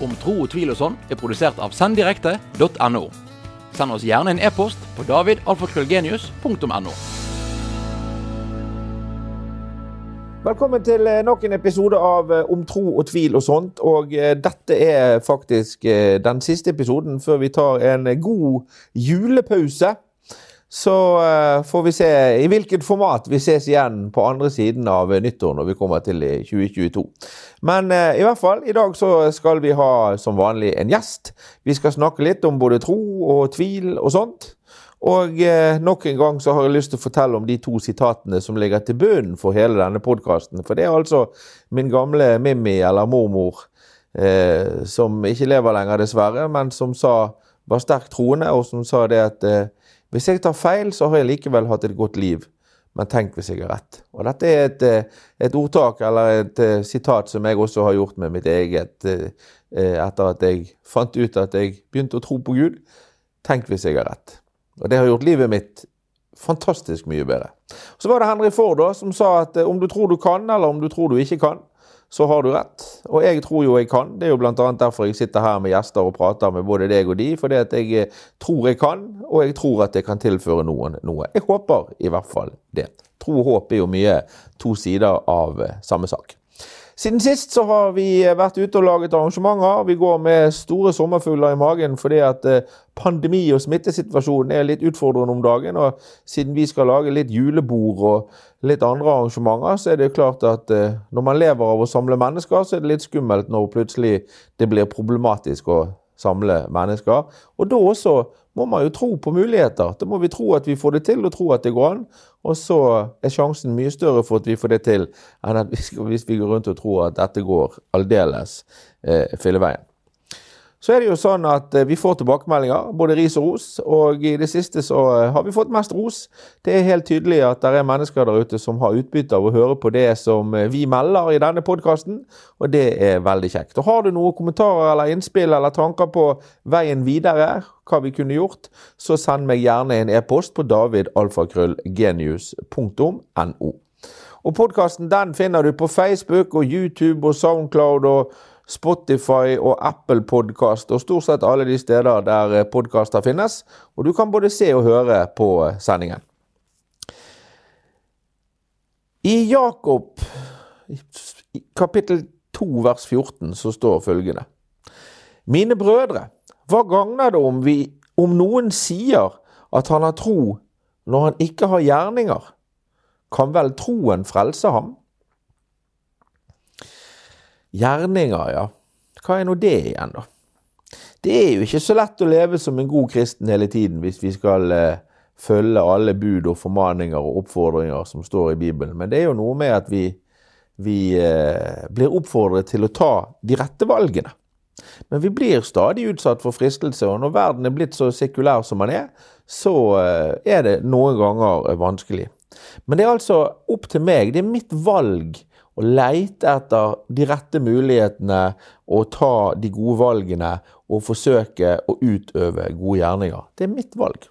om tro og tvil og sånn er produsert av senddirekte.no. Send oss gjerne en e-post på davidalfakrøllgenius.no. Velkommen til eh, nok en episode av eh, Om tro og tvil og sånt. Og eh, dette er faktisk den siste episoden før vi tar en god julepause. Så får vi se i hvilket format vi ses igjen på andre siden av nyttår når vi kommer til 2022. Men i hvert fall, i dag så skal vi ha som vanlig en gjest. Vi skal snakke litt om både tro og tvil og sånt. Og eh, nok en gang så har jeg lyst til å fortelle om de to sitatene som ligger til bunnen for hele denne podkasten. For det er altså min gamle Mimmi, eller mormor, eh, som ikke lever lenger, dessverre, men som sa, var sterkt troende, og som sa det at eh, hvis jeg tar feil, så har jeg likevel hatt et godt liv. Men tenk hvis jeg har rett. Og dette er et, eh, et ordtak, eller et uh, sitat, som jeg også har gjort med mitt eget uh, etter at jeg fant ut at jeg begynte å tro på Gud. Tenk hvis jeg har rett. Og det har gjort livet mitt fantastisk mye bedre. Så var det Henry Ford da, som sa at eh, om du tror du kan, eller om du tror du ikke kan, så har du rett. Og jeg tror jo jeg kan. Det er jo bl.a. derfor jeg sitter her med gjester og prater med både deg og de. Fordi at jeg eh, tror jeg kan, og jeg tror at jeg kan tilføre noen noe. Jeg håper i hvert fall det. Tro og håp er jo mye to sider av eh, samme sak. Siden sist så har vi vært ute og laget arrangementer. Vi går med store sommerfugler i magen fordi at eh, pandemi- og smittesituasjonen er litt utfordrende om dagen. Og siden vi skal lage litt julebord og litt andre arrangementer, så er det klart at eh, når man lever av å samle mennesker, så er det litt skummelt når plutselig det blir problematisk å samle mennesker. Og da også må man jo tro på muligheter. Da må vi tro at vi får det til, og tro at det går an. Og så er sjansen mye større for at vi får det til, enn at hvis vi går rundt og tror at dette går aldeles eh, filleveien. Så er det jo sånn at eh, vi får tilbakemeldinger, både ris og ros. Og i det siste så eh, har vi fått mest ros. Det er helt tydelig at det er mennesker der ute som har utbytte av å høre på det som eh, vi melder i denne podkasten, og det er veldig kjekt. Og har du noen kommentarer eller innspill eller tanker på veien videre, hva vi kunne gjort, så send meg gjerne en e-post på davidalfakrøllgenius.no. Og podkasten den finner du på Facebook og YouTube og Soundcloud og Spotify og Apple Podkast og stort sett alle de steder der eh, podkaster finnes. Og du kan både se og høre på eh, sendingen. I Jakob kapittel 2 vers 14 så står følgende Mine brødre, hva gagner det om, vi, om noen sier at han har tro når han ikke har gjerninger? Kan vel troen frelse ham? Gjerninger, ja. Hva er nå det igjen, da? Det er jo ikke så lett å leve som en god kristen hele tiden hvis vi skal eh, følge alle bud og formaninger og oppfordringer som står i Bibelen. Men det er jo noe med at vi, vi eh, blir oppfordret til å ta de rette valgene. Men vi blir stadig utsatt for fristelse, og når verden er blitt så sekulær som den er, så eh, er det noen ganger vanskelig. Men det er altså opp til meg. Det er mitt valg å leite etter de rette mulighetene og ta de gode valgene og forsøke å utøve gode gjerninger. Det er mitt valg.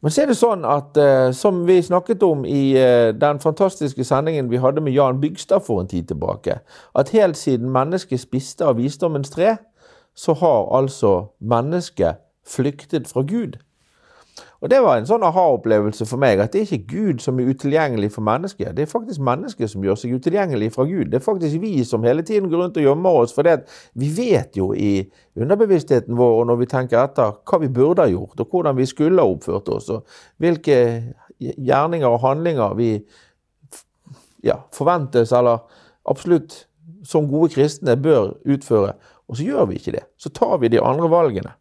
Men så er det sånn at, uh, som vi snakket om i uh, den fantastiske sendingen vi hadde med Jan Bygstad for en tid tilbake, at helt siden mennesket spiste av visdommens tre, så har altså mennesket flyktet fra Gud. Og Det var en sånn aha-opplevelse for meg, at det er ikke Gud som er utilgjengelig for mennesket. Det er faktisk mennesket som gjør seg utilgjengelig fra Gud. Det er faktisk vi som hele tiden går rundt og gjemmer oss. For vi vet jo i underbevisstheten vår, og når vi tenker etter, hva vi burde ha gjort, og hvordan vi skulle ha oppført oss, og hvilke gjerninger og handlinger vi ja, forventes, eller absolutt som gode kristne bør utføre. Og så gjør vi ikke det. Så tar vi de andre valgene.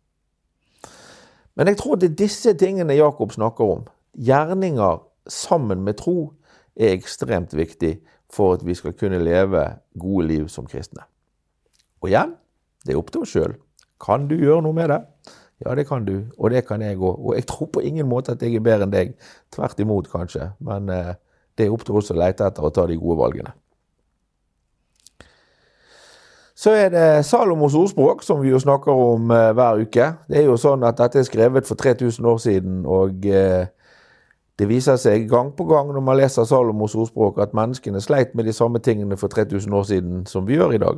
Men jeg tror det er disse tingene Jakob snakker om. Gjerninger sammen med tro er ekstremt viktig for at vi skal kunne leve gode liv som kristne. Og igjen, det er opp til oss sjøl. Kan du gjøre noe med det? Ja, det kan du, og det kan jeg òg. Og jeg tror på ingen måte at jeg er bedre enn deg. Tvert imot, kanskje. Men eh, det er opp til oss å lete etter og ta de gode valgene. Så er det Salomos ordspråk, som vi jo snakker om eh, hver uke. Det er jo sånn at dette er skrevet for 3000 år siden, og eh, Det viser seg gang på gang når man leser Salomos ordspråk at menneskene sleit med de samme tingene for 3000 år siden som vi gjør i dag.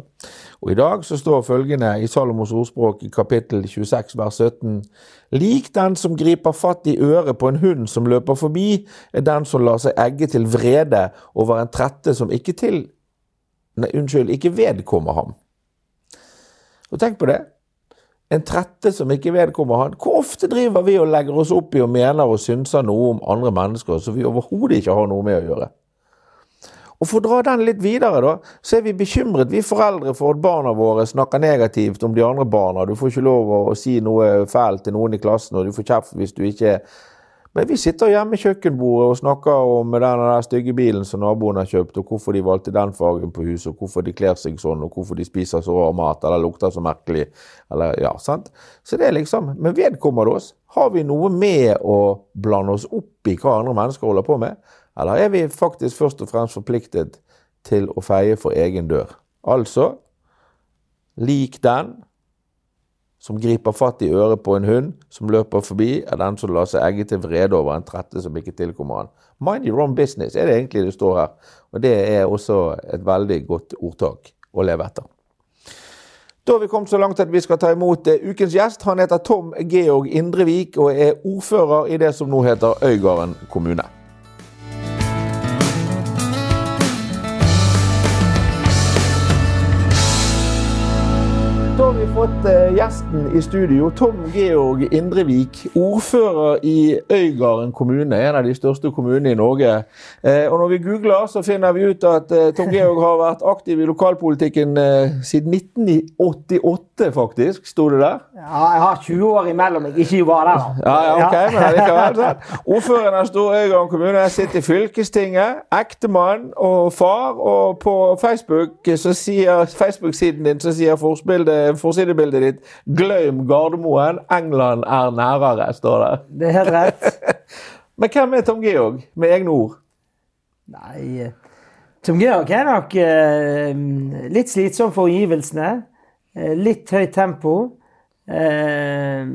Og i dag så står følgende i Salomos ordspråk i kapittel 26 vers 17.: Lik den som griper fatt i øret på en hund som løper forbi, er den som lar seg egge til vrede over en trette som ikke til Nei, unnskyld, ikke vedkommer ham. Og tenk på det. En trette som ikke vedkommer han. Hvor ofte driver vi og legger oss opp i og mener og synser noe om andre mennesker som vi overhodet ikke har noe med å gjøre? Og For å dra den litt videre, da, så er vi bekymret, vi foreldre, for at barna våre snakker negativt om de andre barna. Du får ikke lov å si noe fælt til noen i klassen, og du får kjeft hvis du ikke men vi sitter hjemme ved kjøkkenbordet og snakker om den stygge bilen som naboen har kjøpt, og hvorfor de valgte den fargen på huset, og hvorfor de kler seg sånn, og hvorfor de spiser så rar mat, eller lukter så merkelig. Eller, ja, sant? Så det er liksom Men vedkommer det oss? Har vi noe med å blande oss opp i hva andre mennesker holder på med? Eller er vi faktisk først og fremst forpliktet til å feie for egen dør? Altså lik den som griper fatt i øret på en hund som løper forbi, er den som lar seg egge til vrede over en trette som ikke tilkommer han. Mind your own business er det egentlig det står her. Og det er også et veldig godt ordtak å leve etter. Da har vi kommet så langt at vi skal ta imot eh, ukens gjest. Han heter Tom Georg Indrevik og er ordfører i det som nå heter Øygarden kommune. Fått eh, gjesten i studio, Tom Georg Indrevik, ordfører i Øygarden kommune, en av de største kommunene i Norge. Eh, og når vi googler, så finner vi ut at eh, Tom Georg har vært aktiv i lokalpolitikken siden 1988, faktisk, sto det der? Ja, jeg har 20 år imellom meg. ikke var der. Ja, ja, ok, men likevel. Sånn. Ordføreren av Stor-Øygarden kommune sitter i fylkestinget, ektemann og far, og på Facebook-siden Facebook din så sier forspillet forsidebildet ditt 'Glem Gardermoen, England er nærere', står det. Det er helt rett. Men hvem er Tom Georg, med egne ord? Nei eh, Tom Georg er nok eh, litt slitsom for omgivelsene. Eh, litt høyt tempo. Eh,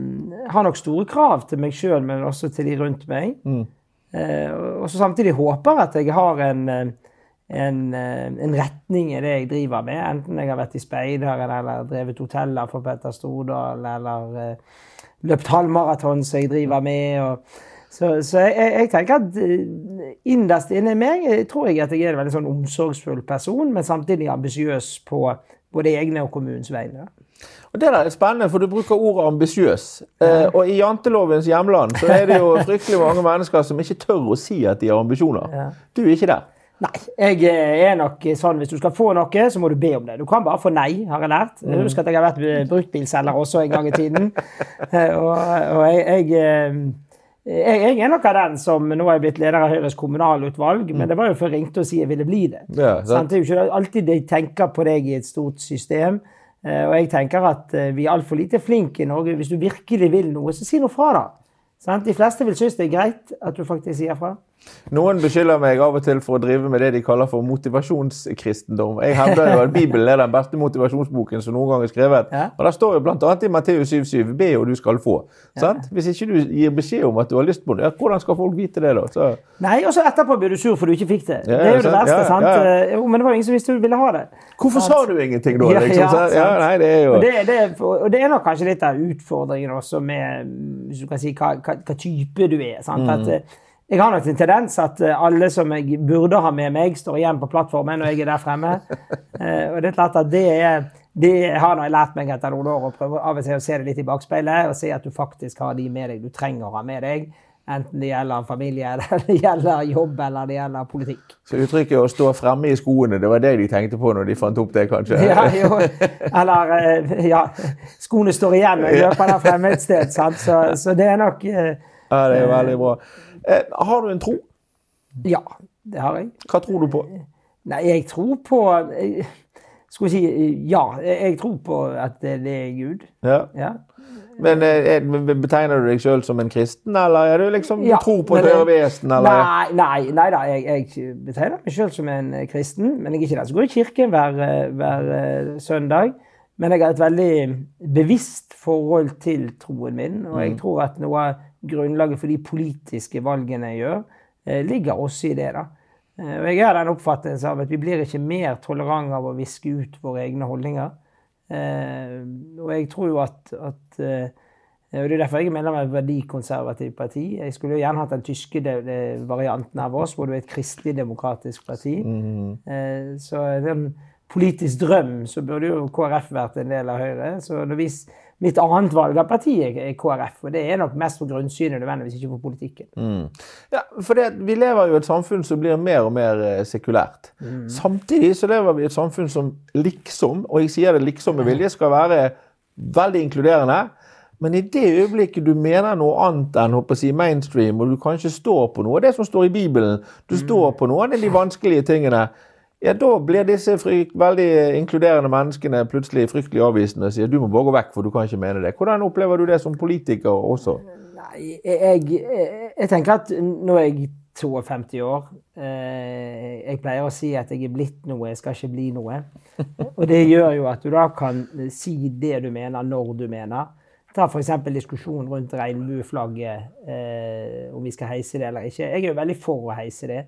har nok store krav til meg sjøl, men også til de rundt meg. Mm. Eh, og så samtidig håper at jeg har en eh, en, eh, en, retning i det jeg driver med. Enten jeg har vært i speideren eller drevet hoteller for Petter Stordal eller uh, løpt halvmaraton som jeg driver med. Og, så, så jeg, jeg, tenker at uh, innerst inne i meg jeg tror jeg at jeg er en veldig sånn omsorgsfull person, men samtidig ambisiøs på både egne og kommunens vegne. Og Det der er spennende, for du bruker ordet ambisiøs. Eh, og i jantelovens hjemland så er det jo fryktelig mange mennesker som ikke tør å si at de har ambisjoner. Du er ikke der. Nei, jeg er nok sånn hvis du skal få noe, så må du be om det. Du kan bare få nei, har jeg lært. Jeg husker at jeg har vært bruktbilselger også en gang i tiden. Eh, og, og jeg, jeg, jeg, jeg, er nok av den som Nå er jeg blitt leder av Høyres kommunalutvalg, men det var jo før jeg ringte og si jeg ville bli det. Ja, det er jo ikke alltid de tenker på deg i et stort system. Eh, og jeg tenker at eh, vi er altfor lite flinke i Norge. Hvis du virkelig vil noe, så si noe fra, da. De fleste vil synes det er greit at du faktisk sier fra. Noen beskylder meg av og til for å drive med det de kaller for motivasjonskristendom. Jeg hevder jo at Bibelen er den beste motivasjonsboken som noen gang er skrevet. Ja. Og Der står jo bl.a. i Matteus 7,7 be og du skal få. Ja. Hvis ikke du gir beskjed om at du har lyst på det, hvordan skal folk vite det da? Så... Nei, og så etterpå blir du sur for du ikke fikk det. Ja, det er jo det verste. sant? Eh, jo, men det var jo ingen som visste du ville ha det. Hvorfor sant? sa du ingenting da? Liksom? Ja, nei, det er jo... Det, det, og det, er nok kanskje litt av utfordringen også med hvis du kan si, hva, hva, hva type du er. sant? Mm. At eh, jeg har nok en tendens at eh, alle som jeg burde ha med meg, står igjen på plattformen når jeg er der fremme. Eh, og det er klart at det, det har jeg lært meg etter noen år å prøve av og til å se det litt i bakspeilet og se at du faktisk har de med deg du trenger å ha med deg. Enten det gjelder familie, eller det gjelder jobb eller det gjelder politikk. Så uttrykket 'å stå fremme i skoene', det var det de tenkte på når de fant opp det, kanskje? Ja, jo. Eller eh, ja, skoene står igjen når jeg løper der fremme et sted. Sant? Så, så det er nok Ja, det er veldig bra. Eh, har du en tro? Ja, det har jeg. Hva tror du på? Nei, jeg tror på jeg, Skal vi si ja. Jeg tror på at det er Gud. Ja. ja. Men eh, Betegner du deg sjøl som en kristen, eller er du liksom ja, tror på et høyere vesen? Nei, nei, nei, da, jeg, jeg betegner meg sjøl som en kristen. Men jeg er ikke den som går i kirken hver, hver, søndag. Men jeg har et veldig bevisst forhold til troen min, og jeg mm. tror at noe grunnlaget for de politiske valgene jeg gjør, eh, ligger også i det. da. Eh, og Jeg har den oppfattelse av at vi blir ikke mer tolerante av å viske ut våre egne holdninger. Eh, og jeg tror jo at, at og Det er derfor jeg er medlem av et verdikonservativt parti. Jeg skulle jo gjerne hatt den tyske varianten av oss, hvor du er et kristelig-demokratisk parti. Eh, så den en politisk drøm så burde jo KrF vært en del av Høyre. Så mitt annet valg av parti er KrF, og det er nok mest på grunnsynet, nødvendigvis ikke på politikken. Ja, for det, Vi lever jo i et samfunn som blir mer og mer sekulært. sekulært. Samtidig så lever vi i et samfunn som liksom, og jeg sier det liksom med vilje, skal være veldig inkluderende. Men i det øyeblikket du mener noe annet enn håper si, mainstream, og du kanskje står på noe av det som står i Bibelen, du står på noen av de vanskelige tingene, ja, da blir disse frykt, veldig inkluderende menneskene plutselig fryktelig avvisende og sier du må bare gå vekk, for du kan ikke mene det. Hvordan opplever du det som politiker også? Nei, jeg, jeg, jeg tenker at nå er jeg 52 år. Eh, Jeg pleier å si at jeg er blitt noe, jeg skal ikke bli noe. Og det gjør jo at du da kan si det du mener, når du mener. Ta f.eks. diskusjonen rundt regnbueflagget, eh, om vi skal heise det eller ikke. Jeg er jo veldig for å heise det.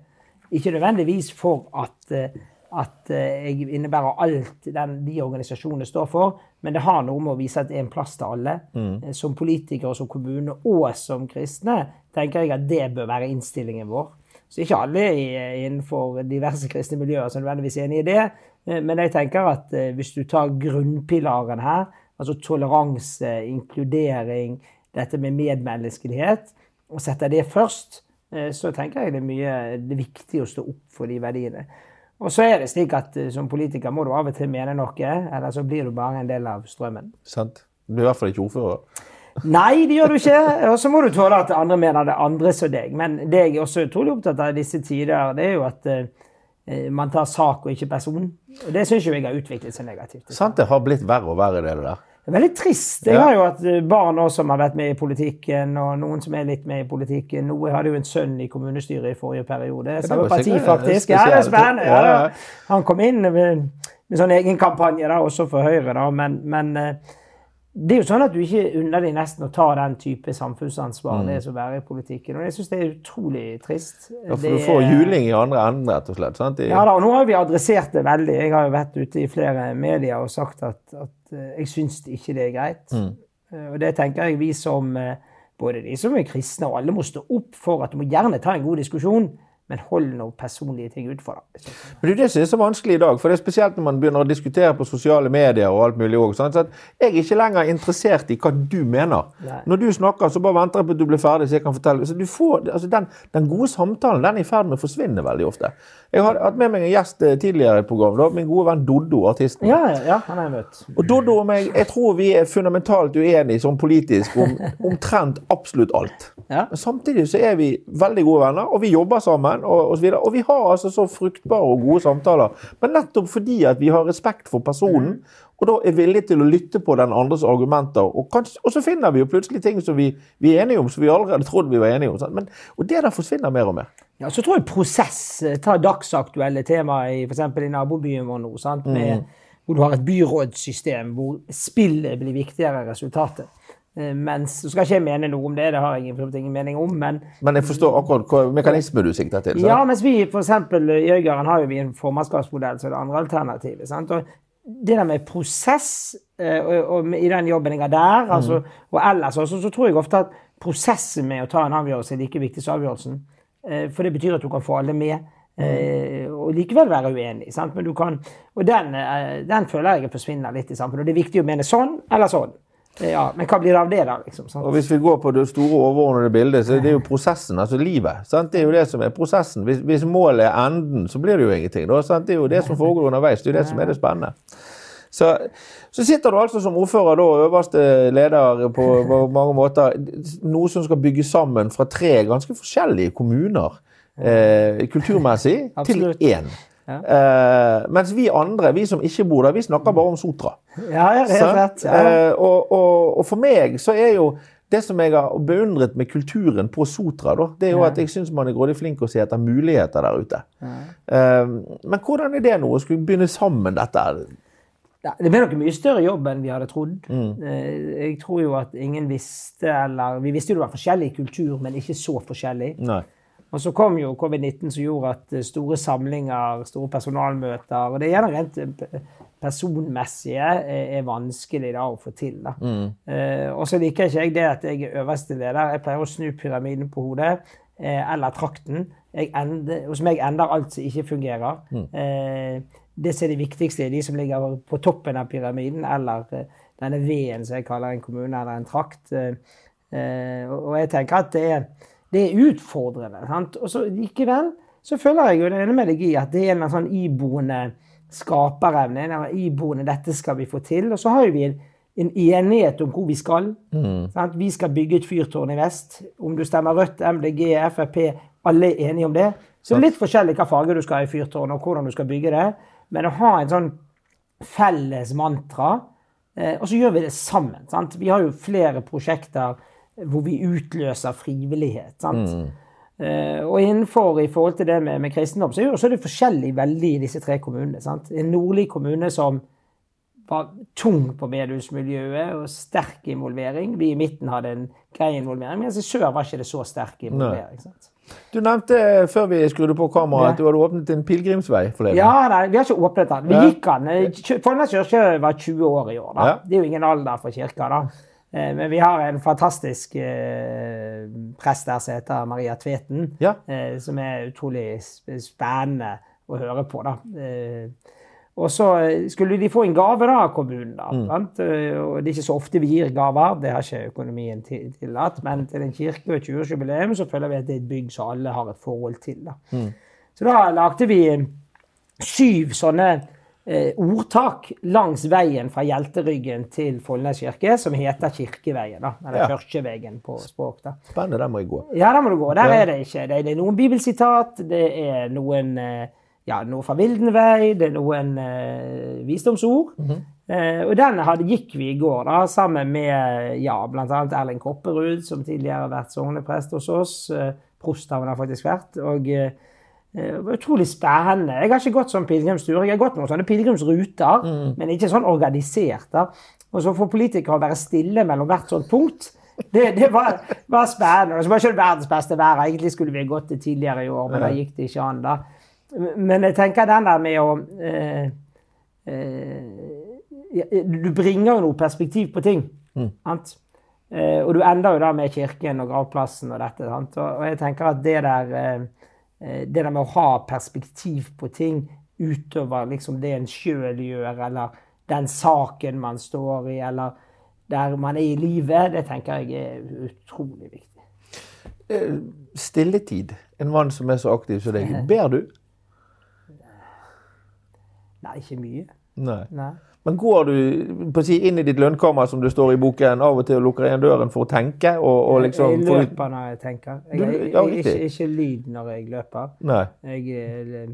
Ikke nødvendigvis for at, eh, at eh, jeg innebærer alt den, de organisasjonene står for, men det har noe med å vise at det er en plass til alle. Mm. Som politikere, som kommune og som kristne tenker jeg at det bør være innstillingen vår. Så ikke alle er innenfor diverse kristne miljøer som nødvendigvis er enig i det, eh, men jeg tenker at eh, hvis du tar grunnpilaren her, altså toleranse, inkludering, dette med medmenneskelighet, og setter det først, eh, så tenker jeg det er mye det er viktig å stå opp for de verdiene. Og så er det slik at eh, som politiker må du av og til mene noe, eller så blir du bare en del av strømmen. Sant? Du er i hvert fall ikke ordfører. Nei, det gjør du ikke. Og så må du tåle at andre mener det andre som deg. Men det jeg også er utrolig opptatt av i disse tider, det er jo at eh, man tar sak og ikke person. Og det syns jeg har utviklet seg negativt. Sant det har blitt verre og verre, det der. Det er veldig trist. Jeg har jo hatt eh, barn også som har vært med i politikken, og noen som er litt med i politikken. Noe hadde jo en sønn i kommunestyret i forrige periode. Samme parti, faktisk. Ja, det er spennende. Ja. Han kom inn med, med sånn egen kampanje, da, også for Høyre, da. Men, men eh, det er jo sånn at du ikke unner deg nesten å ta den type samfunnsansvar det er som være i politikken. Og jeg syns det er utrolig trist. Ja, for Det du får juling i andre enden, rett og slett. Sant? I, ja da, og nå har vi adressert det veldig. Jeg har jo vært ute i flere medier og sagt at, at eh, jeg syns ikke det er greit. Mm. Og det tenker jeg vi som eh, både de som er kristne og alle må stå opp for at du må gjerne ta en god diskusjon, men hold nå personlige ting utenfor. da. Men det er det som er så vanskelig i dag, for det er spesielt når man begynner å diskutere på sosiale medier og alt mulig også, sånn, Så at jeg er ikke lenger interessert i hva du mener. Nei. Når du snakker, så bare venter jeg på at du blir ferdig, så jeg kan fortelle. Så du får, altså den, den gode samtalen den er i ferd med å forsvinne veldig ofte. Jeg har hatt med meg en gjest eh, tidligere i et program, da, min gode venn Doddo, artisten. Ja, ja, ja, han har jeg møtt. Og Doddo og meg, jeg tror vi er fundamentalt uenige sånn politisk om omtrent absolutt alt. Ja. Men samtidig så er vi veldig gode venner, og vi jobber sammen. Og, og, så videre. og vi har altså så fruktbare og gode samtaler. Men nettopp fordi at vi har respekt for personen, og da er villige til å lytte på den andres argumenter. Og, kanskje, og så finner vi jo plutselig ting som vi, vi er enige om, som vi allerede trodde vi var enige om. Men, og det der forsvinner mer og mer. Ja, så tror jeg prosess. tar Ta dagsaktuelle temaer i f.eks. i nabobyen vår nå. Sant? Med, Hvor du har et byrådssystem hvor spillet blir viktigere enn resultatet. Eh, Mens, så skal ikke jeg mene noe om det, det har jeg ingen mening om. Men Men jeg forstår akkurat hva mekanisme du sikter til. Så. ja, mens vi f.eks. i Øygarden har jo vi en formannskapsmodell som det andre alternativet. Sant? Og det der med prosess eh, og, og i den jobben jeg har der, altså, og ellers også, så tror jeg ofte at prosessen med å ta en avgjørelse er like viktig som avgjørelsen. Eh, For det betyr at du kan få alle med. eh, Og likevel være uenig. Sant? Men du kan, og den, eh, den føler jeg forsvinner litt i samfunnet. Og det er viktig å mene sånn eller sånn. Ja, men hva blir det av det, da? liksom? Sant? Og hvis vi går på det store overordnede bildet, så er det jo prosessen, altså livet. Sant? Det er jo det som er prosessen. Hvis, hvis målet er enden, så blir det jo ingenting. Da? Det er jo det som foregår underveis. Det er jo det som er det spennende. Så, så sitter du altså som ordfører da, øverste leder på, på mange måter, noe som skal bygge sammen fra tre ganske forskjellige kommuner eh, kulturmessig til Absolutt. Én. Eh, mens vi andre, vi som ikke bor der, vi snakker bare om Sotra. Ja, ja, helt rett. Ja. Eh, og, og, og for meg så er jo det som jeg har beundret med kulturen på Sotra, da, det er jo Ja. at jeg syns man er grådig flink å se etter muligheter der ute. Eh, men hvordan er det nå å skulle begynne sammen dette? det ble nok mye større jobb enn vi hadde trodd. Mm. Eh, Jeg tror jo at ingen visste, eller Vi visste jo det var forskjellig kultur, men ikke så forskjellig. Nei. Og så kom jo covid-19 som gjorde at eh, store samlinger, store personalmøter Og det er gjerne rent eh, personmessige er, er vanskelig da å få til. da. Eh, og så liker ikke jeg det at jeg er øverste leder. Jeg pleier å snu pyramiden på hodet. Eh, eller trakten. Jeg ender, hos meg ender alt som ikke fungerer. Eh, det som er det viktigste, er de som ligger på toppen av pyramiden, eller eh, denne V-en som jeg kaller en kommune eller en trakt. Eh, eh, og jeg tenker at det er, det er utfordrende. Sant? Og så likevel så føler jeg jo det ene med deg i at det er en sånn iboende skaperevne. En iboende 'dette skal vi få til'. Og så har jo vi en, en enighet om hvor vi skal. Sant? Vi skal bygge et fyrtårn i vest. Om du stemmer Rødt, MDG, Frp, alle er enige om det. Så det er litt forskjellig hva farge du skal ha i fyrtårnet, og hvordan du skal bygge det. Men å ha en sånn felles mantra, eh, og så gjør vi det sammen. Sant? Vi har jo flere prosjekter hvor vi utløser frivillighet. Sant? Eh, og innenfor i forhold til det med, med kristendom, så er det forskjellig veldig i disse tre kommunene. Sant? En nordlig kommune som var tung på bedehusmiljøet og sterk involvering. Vi i midten hadde en grei involvering, mens i sør var ikke det så sterk involvering. Sant? Du nevnte før vi skrudde på kameraet at du hadde åpnet en pilegrimsvei forleden. Ja, nei, vi har ikke åpnet den. Vi gikk den. Eh, Follnes kirke var 20 år i år. da. Ja. Det er jo ingen alder for kirka, da. Eh, Men vi har en fantastisk eh, prest der som heter Maria Tveten, Ja. eh, som er utrolig spennende å høre på. da. Og så skulle de få en gave da av kommunen. da, Mm. Og det er ikke så ofte vi gir gaver, det har ikke økonomien til- tillatt. Men til en kirke og et 20-årsjubileum så føler vi at det er et bygg som alle har et forhold til. da. Mm. Så da lagde vi syv sånne ordtak langs veien fra Hjelteryggen til Follnes kirke, som heter Kirkeveien. da, Eller Ja. Kirkeveien på språk. da. Spennende, der må jeg gå. Ja, der må du gå. Der Ja. er det ikke. Det er, noen bibelsitat, det er noen eh, ja, noe fra Vildenvei, det er noen eh, visdomsord. eh, og den hadde, gikk vi i går da, sammen med ja, bl.a. Erling Kopperud, som tidligere har vært sogneprest hos oss. Eh, prost har han faktisk vært. og eh, det var utrolig spennende. Jeg har ikke gått sånn pilegrimstur. Jeg har gått noen sånne pilegrimsruter, men ikke sånn organisert. da. Og så får politikere å være stille mellom hvert sånt punkt, det, det var, var spennende. Og så var ikke det verdens beste vær. Egentlig skulle vi gått det tidligere i år, men da gikk det ikke an. da. Men jeg tenker den der med å eh, eh, Du bringer jo noe perspektiv på ting. Mm. Eh, og du ender jo da med kirken og gravplassen og dette. Sant? Og, jeg tenker at det der eh, eh, det der med å ha perspektiv på ting utover liksom det en sjøl gjør, eller den saken man står i, eller der man er i livet, det tenker jeg er utrolig viktig. Eh, Stilletid. En mann som er så aktiv som deg. Ber du? Nei, ikke mye. Nei. Nei. Men går du si, inn i ditt lønnkammer, som det står i boken, av og til og lukker igjen døren for å tenke? Og, og liksom jeg løper når jeg tenker. Jeg, Du- ja, jeg, ikke, ikke lyd når jeg løper. Nei. Jeg, eh,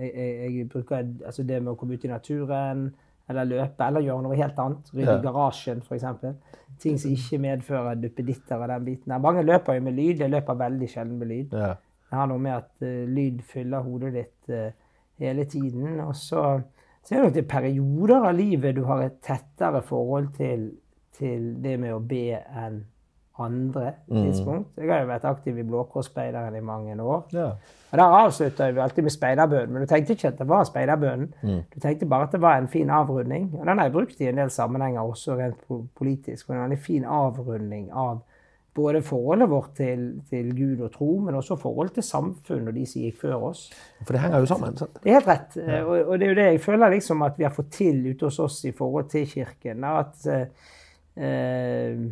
jeg, jeg, bruker altså det med å komme ut i naturen, eller løpe, eller gjøre noe helt annet. Rydde Ja. garasjen, f.eks. Ting som ikke medfører duppeditter og den biten. Mange løper jo med lyd. Jeg løper veldig sjelden med lyd. Ja. Det har noe med at uh, lyd fyller hodet ditt uh, hele tiden. Og så, så er det nok det perioder av livet du har et tettere forhold til, til det med å be enn andre tidspunkt. Jeg har jo vært aktiv i Blå Kors-speideren i mange år. ja. Og Der avslutta vi alltid med speiderbønnen, men du tenkte ikke at det var speiderbønnen. Du tenkte bare at det var en fin avrunding. Og den har jeg brukt i en del sammenhenger, også rent po- politisk. Og en veldig fin avrunding av både forholdet vårt til, til Gud og tro, men også forholdet til samfunn og de som gikk før oss. For det henger jo sammen. sant? Det er helt rett. Ja. Og, og det er jo det jeg føler liksom at vi har fått til ute hos oss i forhold til Kirken. At eh, eh,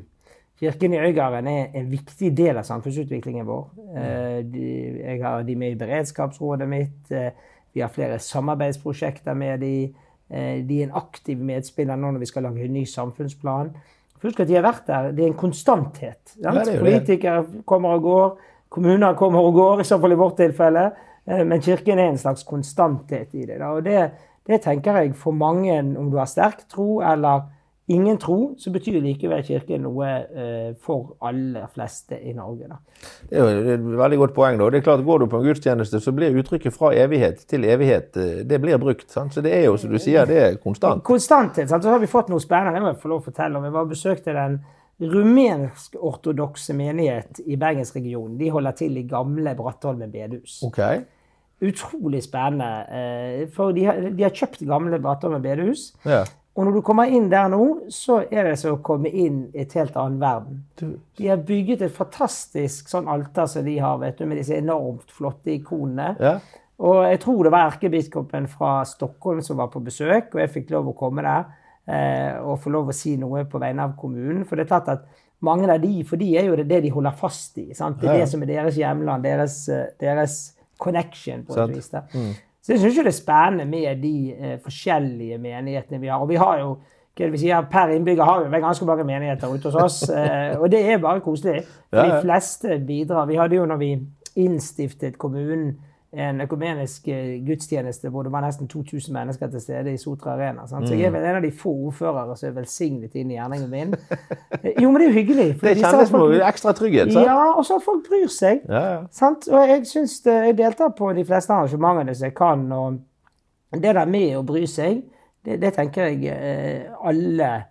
Kirken i Øygarden er en viktig del av samfunnsutviklingen vår. Eh, de, jeg har de med i beredskapsrådet mitt. Eh, vi har flere samarbeidsprosjekter med de. Eh, de er en aktiv medspiller nå når vi skal lage en ny samfunnsplan. Husk at de har vært der. Det er en konstanthet. Ja, det er. Politikere kommer og går. Kommuner kommer og går, i så fall i vårt tilfelle. Eh, Men kirken er en slags konstanthet i det. Og det, det tenker jeg for mange, om du har sterk tro eller ingen tro, så betyr likevel kirken noe eh, for aller fleste i Norge. Da. Det er jo et veldig godt poeng. da. Det er klart, Går du på en gudstjeneste, så blir uttrykket 'fra evighet til evighet' eh, det blir brukt. sant? Så det er jo, som du sier, det er konstant. Konstanthet. Sant? Så har vi fått noe spennende. Det må jeg få lov å fortelle om. Jeg var besøkte den rumensk-ortodokse menighet i bergensregionen. De holder til i gamle Brattholmen bedehus. Ok. Utrolig spennende. eh, For de har, de har kjøpt gamle Brattholmen bedehus. Ja. Og når du kommer inn der nå, så er det som å komme inn i et helt annen verden. De har bygget et fantastisk sånn alter som de har, vet du, med disse enormt flotte ikonene. Ja. Og jeg tror det var erkebiskopen fra Stockholm som var på besøk, og jeg fikk lov å komme der eh, og få lov å si noe på vegne av kommunen. For det er klart at mange av de, for de er jo det, det de holder fast i. Sant? Det er Ja, det som er deres hjemland, deres, eh, deres connection på et vis. da. Så jeg syns det er spennende med de eh, forskjellige menighetene vi har. Og vi har jo hva det vi sier, Per innbygger har vi ganske mange menigheter ute hos oss. Eh, og det er bare koselig. De fleste bidrar. Vi hadde jo når vi innstiftet kommunen en økumenisk eh, gudstjeneste hvor det var nesten 2000 mennesker til stede i Sotra Arena. Sant? Så jeg er Mm. vel en av de få ordførere som er velsignet inn i gjerningen min. Eh, Jo, men det er jo hyggelig. Det kjennes folk- noe ekstra trygghet, sant? Ja, og så at folk bryr seg. Ja, ja. Sant? Og jeg syns jeg deltar på de fleste arrangementene som jeg kan. Og det der med å bry seg, det, det tenker jeg eh, alle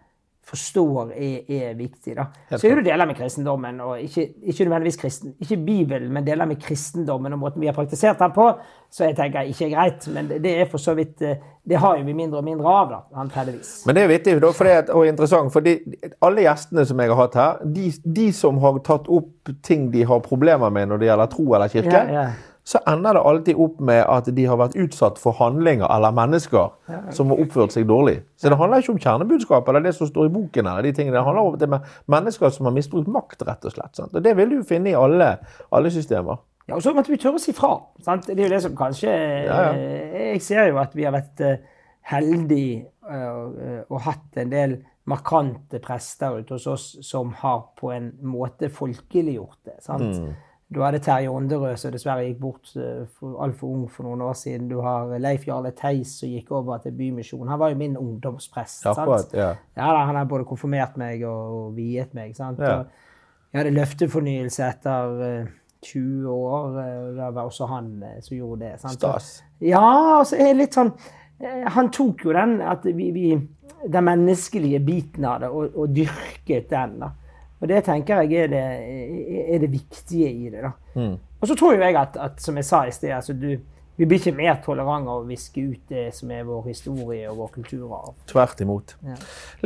forstår er, er viktig. da. Så er det deler med kristendommen, og ikke, ikke nødvendigvis kristen, ikke Bibelen, men deler med kristendommen og måten vi har praktisert den på, så jeg tenker ikke er greit. Men det, er for så vidt eh, Det har jo vi mindre og mindre av, da, antageligvis. Men det er vittig da, for det er, og interessant, for de, alle gjestene som jeg har hatt her, de, de som har tatt opp ting de har problemer med når det gjelder tro eller kirke, Ja, ja. Så ender det alltid opp med at de har vært utsatt for handlinger eller mennesker som har oppført seg dårlig. Så det handler ikke om kjernebudskapet eller det som står i boken. eller de tingene. Det handler om det med mennesker som har misbrukt makt, rett og slett. Sant? Og det vil du finne i alle, alle systemer. Ja, og så måtte vi tørre å si fra. Sant? Det er jo det som kanskje Ja, ja. eh, Jeg ser jo at vi har vært eh, heldige eh, og hatt en del markante prester ute hos oss som har på en måte folkeliggjort det. sant? Mm. Du hadde Terje Onderød, som dessverre gikk bort altfor ung for noen år siden. Du har Leif Jarle Theis som gikk over til Bymisjonen. Han var jo min ungdomsprest. Akkurat, sant? ja. Ja, da, han har både konfirmert meg og, viet meg. sant? Ja. Jeg hadde løftefornyelse etter eh, 20 år. eh, Det var også han eh, som gjorde det. sant? Stas. Ja, altså, jeg er litt sånn eh, Han tok jo den at vi, vi den menneskelige biten av det, og, og dyrket den. da. Og det tenker jeg er det, er det viktige i det. da. Mm. Og så tror jo jeg at, at som jeg sa i sted, altså du, vi blir ikke mer tolerante av å viske ut det som er vår historie og vår kulturarv. Tvert imot. Ja.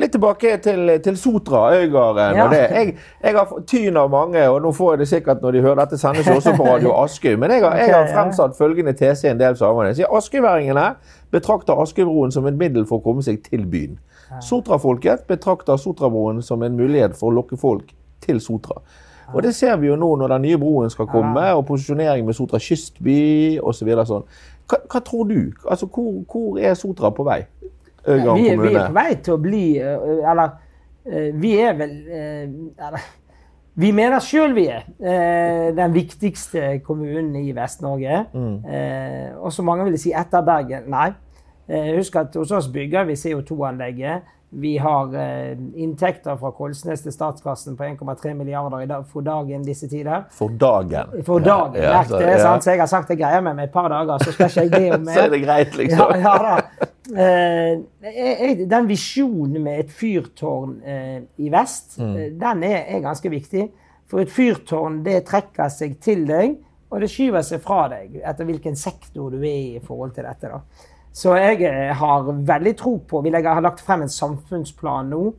Litt tilbake til, til Sotra, Øygarden Ja. og det. Jeg, jeg har tyn av mange, og nå får jeg det sikkert når de hører dette sendes også på Radio Askøy, men jeg har, jeg har fremsatt følgende tese i en del sammenheng. Askøyværingene betrakter Askøybroen som et middel for å komme seg til byen. Sotrafolket betrakter Sotrabroen som en mulighet for å lokke folk til Sotra. Og det ser vi jo nå når den nye broen skal komme, og posisjonering med Sotra kystby osv. Så sånn. hva, hva tror du? Altså, hvor, hvor er Sotra på vei? Øygarden Vi, vi er på vei til å bli øh, Eller øh, vi er vel øh, eller, Vi mener sjøl vi er den viktigste kommunen i Vest-Norge. Mm. og så mange vil si etter Bergen. Nei. Eh, husk at hos oss bygger vi CO2-anlegget. Vi har eh, inntekter fra Kolsnes til statskassen på 1,3 milliarder for dagen disse tider. For dagen. For dagen. Ja, ja, så- det, ja. sant? Så jeg har sagt jeg greier meg med et par dager, så skal ikke jeg be om mer. Så er det greit, liksom. Ja, ja da. Eh, den visjonen med et fyrtårn eh, i vest, Mm. den er, er ganske viktig. For et fyrtårn det trekker seg til deg, og det skyver seg fra deg etter hvilken sektor du er i i forhold til dette. da. Så jeg eh, har veldig tro på Vi legger, har lagt frem en samfunnsplan nå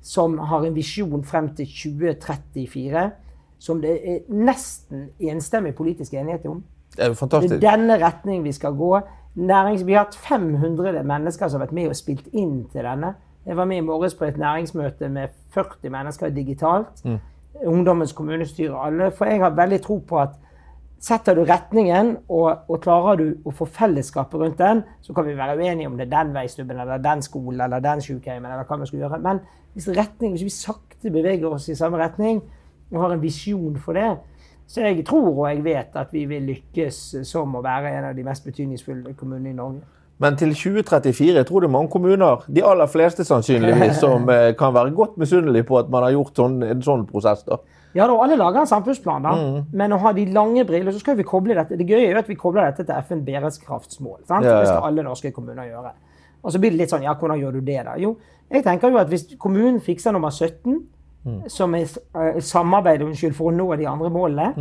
som har en visjon frem til 2034 som det er nesten enstemmig politisk enighet om. Det er jo Det fantastisk. er denne retning vi skal gå. Nærings, vi har hatt 500 mennesker som har vært med og spilt inn til denne. Jeg var med i morges på et næringsmøte med 40 mennesker digitalt. Ungdommens kommunestyre, alle. For jeg har veldig tro på at setter du retningen, og, og klarer du å få fellesskapet rundt den, så kan vi være uenige om det er den veistubben, eller den skolen, eller den sykehjemmen, eller hva vi skal gjøre. Men hvis, retning, hvis vi sakte beveger oss i samme retning, og har en visjon for det, så jeg tror og jeg vet at vi vil lykkes som å være en av de mest betydningsfulle kommunene i Norge. Men til 2034 jeg tror det er mange kommuner, de aller fleste sannsynligvis, som eh, kan være godt misunnelige på at man har gjort sånn, en sånn prosess. da. Ja, da, alle lager en samfunnsplan, da. men å ha de lange briller, så skal vi koble dette. Det gøye er at vi kobler dette til FN bærekraftsmål. Sant? Ja, ja. Det skal alle norske kommuner gjøre. Og så blir det litt sånn, ja, hvordan gjør du det da? Jo, jeg tenker jo at hvis kommunen fikser nummer 17, som er eh, samarbeider unnskyld, for å nå de andre målene,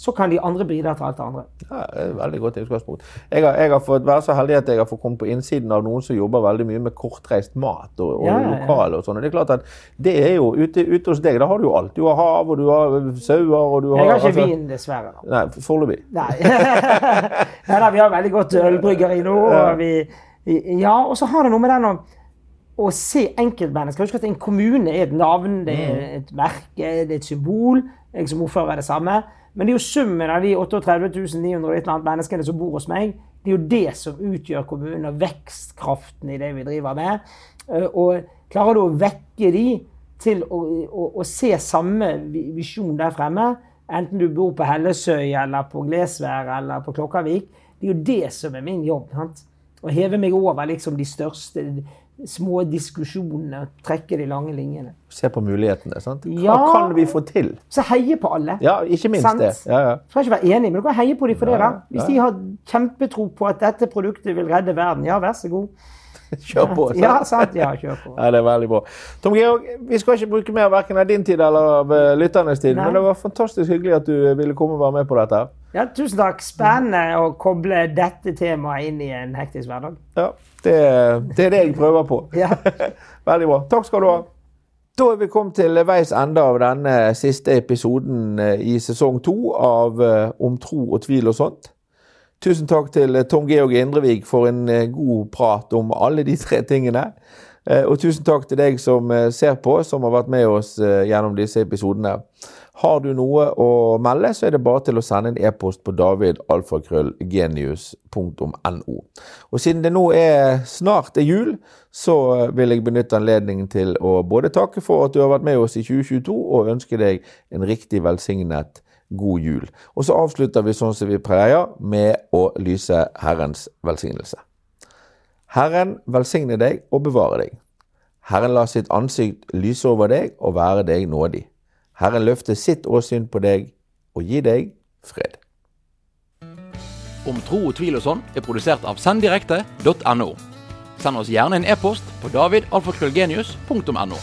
så kan de andre bidra til alt det andre. Ja, det er et veldig godt utgangspunkt. Jeg har, jeg har fått være så heldig at jeg har fått komme på innsiden av noen som jobber veldig mye med kortreist mat og, og Ja, ja, og sånn. Det er klart at det er jo ute, ute hos deg, da har du jo alt. Du har hav, og du har sauer, og du har Jeg har ikke altså- vin, dessverre. da. Nei, foreløpig. Nei. Nei da, vi har veldig godt ølbryggeri nå. Og vi, ja, og så har det noe med den å, å se enkeltmennesker. Husk at en kommune er et navn, det er et merke, det er et symbol. Jeg som ordfører er det samme. Men det er jo summen av de 38 900 og et eller annet menneskene som bor hos meg. Det er jo det som utgjør kommunen, og vekstkraften i det vi driver med. Eh, Og klarer du å vekke de til å, å, å se samme visjon der fremme, enten du bor på Hellesøy eller på Glesvær eller på Klokkavik, det er jo det som er min jobb. Sant? Å heve meg over liksom de største små diskusjonene og trekke de lange linjene. Se på mulighetene. sant? Hva Ja. kan vi få til? Så heie på alle. Ja, ikke minst Sant. det. Ja, ja. Skal ikke være enig, men du kan heie på dem for det. da. Hvis ja. de har kjempetro på at dette produktet vil redde verden, ja, vær så god. Kjør på. sant? Ja, sant? Ja, kjør på. Ja, det er veldig bra. Tom Georg, vi skal ikke bruke mer hverken av din tid eller av eh, lytternes tid, Nei. men det var fantastisk hyggelig at du ville komme og være med på dette. Ja, tusen takk. Spennende å koble dette temaet inn i en hektisk hverdag. Ja, det, det er det jeg prøver på. Ja. Veldig bra. Takk skal du ha. Da er vi kommet til veis ende av denne siste episoden eh, i sesong to av eh, Om tro og tvil og sånt. Tusen takk til Tom Georg Indrevik for en eh, god prat om alle de tre tingene. Eh, Og tusen takk til deg som eh, ser på, som har vært med oss eh, gjennom disse episodene. Har du noe å melde, så er det bare til å sende en e-post på davidalfakrøllgenius.no. Og siden det nå er snart er jul, så vil jeg benytte anledningen til å både takke for at du har vært med oss i 2022, og ønske deg en riktig velsignet god jul. Og så avslutter vi sånn som vi pleier, med å lyse Herrens velsignelse. Herren velsigne deg og bevare deg. Herren la sitt ansikt lyse over deg og være deg nådig. Herren løfte sitt åsyn på deg og gi deg fred. Om tro og tvil og sånn er produsert av senddirekte.no. Send oss gjerne en e-post på davidalfakrøllgenius.no.